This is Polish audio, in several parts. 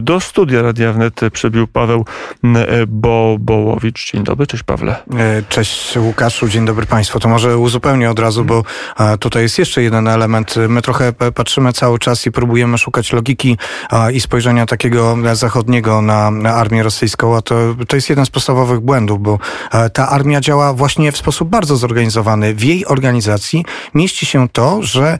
Do studia Radia Wnet przybił Paweł Bo Bołowicz. Dzień dobry, cześć Pawle. Cześć Łukaszu, dzień dobry Państwu. To może uzupełnię od razu, bo tutaj jest jeszcze jeden element. My trochę patrzymy cały czas i próbujemy szukać logiki i spojrzenia takiego zachodniego na armię rosyjską, a to, to jest jeden z podstawowych błędów, bo ta armia działa właśnie w sposób bardzo zorganizowany. W jej organizacji mieści się to, że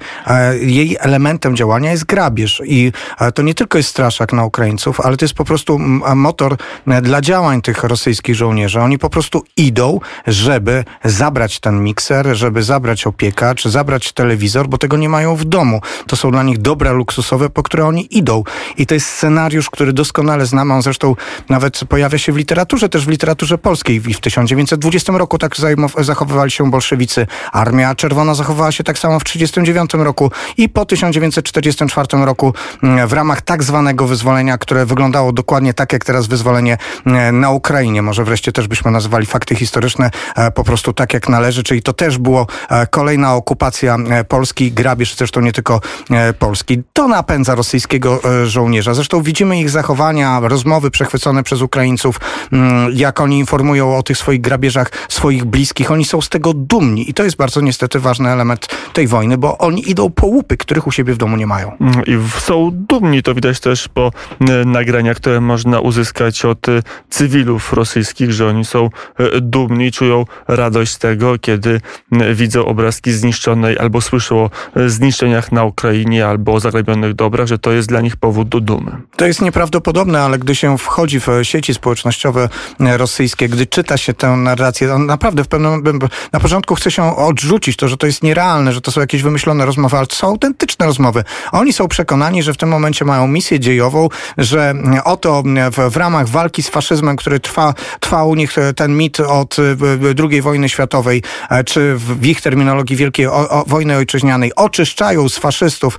jej elementem działania jest grabież i to nie tylko jest straszak na Ukraińców, ale to jest po prostu motor dla działań tych rosyjskich żołnierzy. Oni po prostu idą, żeby zabrać ten mikser, żeby zabrać opieka, czy zabrać telewizor, bo tego nie mają w domu. To są dla nich dobra luksusowe, po które oni idą. I to jest scenariusz, który doskonale znamy. On zresztą nawet pojawia się w literaturze, też w literaturze polskiej. I w 1920 roku tak zachowywali się bolszewicy. Armia Czerwona zachowała się tak samo w 1939 roku i po 1944 roku w ramach tak zwanego wyzwolenia, które wyglądało dokładnie tak, jak teraz wyzwolenie mm, na Ukrainie. Może wreszcie też byśmy nazywali fakty historyczne e, po prostu tak, jak należy, czyli to też było e, kolejna okupacja e, Polski, grabież zresztą nie tylko Polski. To napędza rosyjskiego żołnierza. Zresztą widzimy ich zachowania, rozmowy przechwycone przez Ukraińców, mm, jak oni informują o tych swoich grabieżach swoich bliskich. Oni są z tego dumni i to jest bardzo niestety ważny element tej wojny, bo oni idą po łupy, których u siebie w domu nie mają. Mm, I są dumni, to widać też po e, nagraniach, które można uzyskać od e, cywilów rosyjskich, że oni są e, dumni, czują radość z tego, kiedy widzą obrazki zniszczonej albo słyszą o zniszczeniach na Ukrainie albo o zagrabionych dobrach, że to jest dla nich powód do dumy. To jest nieprawdopodobne, ale gdy się wchodzi w sieci społecznościowe rosyjskie, gdy czyta się tę narrację, naprawdę w pewnym na początku chce się odrzucić to, że to jest nierealne, że to są jakieś wymyślone rozmowy, ale to są autentyczne rozmowy. Oni są przekonani, że w tym momencie mają misję dziejową, że oto w, w ramach walki z faszyzmem, który trwa, trwa u nich ten mit od II wojny światowej, e, czy w ich terminologii Wielkiej o, o, Wojny Ojczyźnianej, oczyszczają z faszystów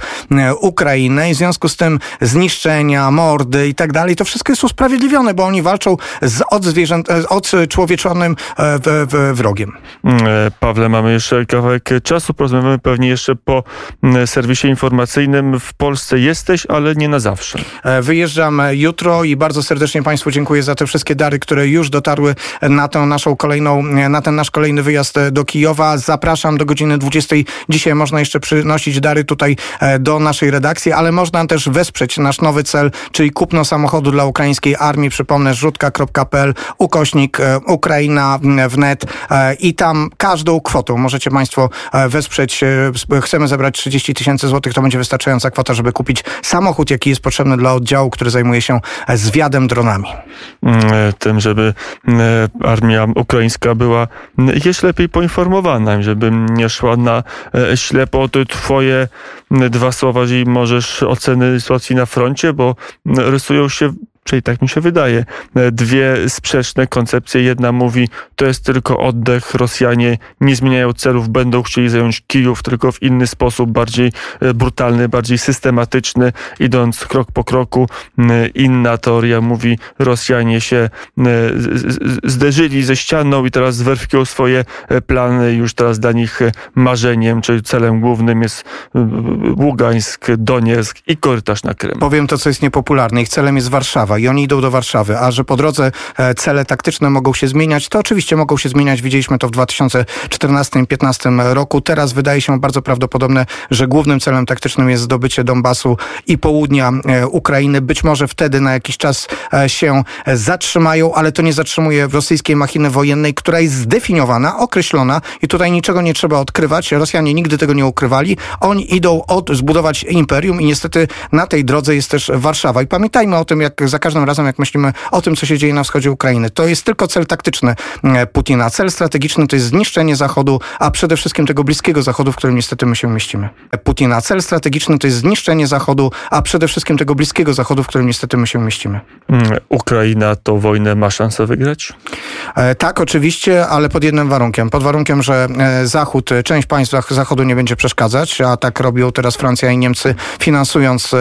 Ukrainę i w związku z tym zniszczenia, mordy i tak dalej, to wszystko jest usprawiedliwione, bo oni walczą z odzwierzęt, e, odczłowieczonym e, w, w, wrogiem. Mm, Pawle, mamy jeszcze kawałek czasu, porozmawiamy pewnie jeszcze po mm, serwisie informacyjnym. W Polsce jesteś, ale nie na zawsze. E, wyjeżdżam jutro i bardzo serdecznie Państwu dziękuję za te wszystkie dary, które już dotarły na tę naszą kolejną, na ten nasz kolejny wyjazd do Kijowa. Zapraszam do godziny 20. Dzisiaj można jeszcze przynosić dary tutaj e, do naszej redakcji, ale można też wesprzeć nasz nowy cel, czyli kupno samochodu dla ukraińskiej armii. Przypomnę, rzutka.pl, ukośnik e, Ukraina wnet i tam każdą kwotą możecie Państwo wesprzeć. Chcemy zebrać 30 tysięcy złotych. To będzie wystarczająca kwota, żeby kupić samochód, jaki jest potrzebny dla oddziału, który zajmuje się zwiadem dronami. Mm, tym, żeby mm, armia ukraińska była mm, jeszcze lepiej poinformowana, żeby nie szła na e, ślepo. Twoje dwa słowa, jeżeli możesz oceny sytuacji na froncie, bo rysują się czyli tak mi się wydaje, dwie sprzeczne koncepcje. Jedna mówi, to jest tylko oddech, Rosjanie nie zmieniają celów, będą chcieli zająć Kijów, tylko w inny sposób, bardziej e, brutalny, bardziej systematyczny, idąc krok po kroku. Inna teoria mówi, Rosjanie się zderzyli ze ścianą i teraz zweryfikują swoje e, plany. Już teraz dla nich e, marzeniem, czy celem głównym jest Ługańsk, Donieck i korytarz na Krym. Powiem to, co jest niepopularne. Ich celem jest Warszawa. I oni idą do Warszawy, a że po drodze e, cele taktyczne mogą się zmieniać, to oczywiście mogą się zmieniać. Widzieliśmy to w 2014-2015 roku. Teraz wydaje się bardzo prawdopodobne, że głównym celem taktycznym jest zdobycie Donbasu i południa e, Ukrainy. Być może wtedy na jakiś czas e, się zatrzymają, ale to nie zatrzymuje rosyjskiej machiny wojennej, która jest zdefiniowana, określona i tutaj niczego nie trzeba odkrywać. Rosjanie nigdy tego nie ukrywali. Oni idą od zbudować imperium i niestety na tej drodze jest też Warszawa. I pamiętajmy o tym, jak za każdym razem, jak myślimy o tym, co się dzieje na wschodzie Ukrainy. To jest tylko cel taktyczny e, Putina. Cel strategiczny to jest zniszczenie Zachodu, a przede wszystkim tego bliskiego Zachodu, w którym niestety my się mieścimy. Putina. Cel strategiczny to jest zniszczenie Zachodu, a przede wszystkim tego bliskiego Zachodu, w którym niestety my się mieścimy. Mm, Ukraina tą wojnę ma szansę wygrać? E, tak, oczywiście, ale pod jednym warunkiem. Pod warunkiem, że e, Zachód, część państw Zachodu nie będzie przeszkadzać, a tak robią teraz Francja i Niemcy, finansując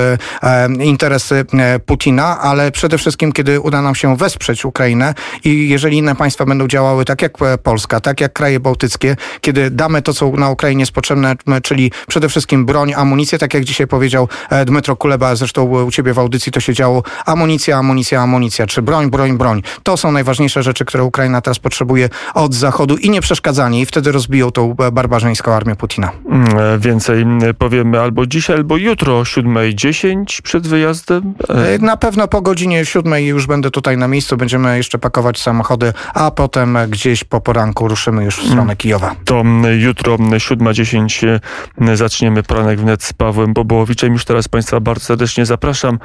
interesy Putina, ale ale przede wszystkim, kiedy uda nam się wesprzeć Ukrainę i jeżeli inne państwa będą działały tak jak e, Polska, tak jak kraje bałtyckie, kiedy damy to, co na Ukrainie jest potrzebne, czyli przede wszystkim broń, amunicję, tak jak dzisiaj powiedział e, Dmytro Kuleba, zresztą u ciebie w audycji to się działo, amunicja, amunicja, amunicja, czy broń, broń, broń. To są najważniejsze rzeczy, które Ukraina teraz potrzebuje od Zachodu i nie przeszkadzanie i wtedy rozbiją tą e, barbarzyńską armię Putina. Mm, Więcej powiemy albo dzisiaj, albo jutro o 7.10 przed wyjazdem. Na pewno po godzinie siódmej już będę tutaj na miejscu, będziemy jeszcze pakować samochody, a potem gdzieś po poranku ruszymy już w stronę Kijowa. To mm, jutro mm, 7.10 e, zaczniemy poranek wnet z Pawłem Bobołowiczem. Już teraz Państwa bardzo serdecznie zapraszam.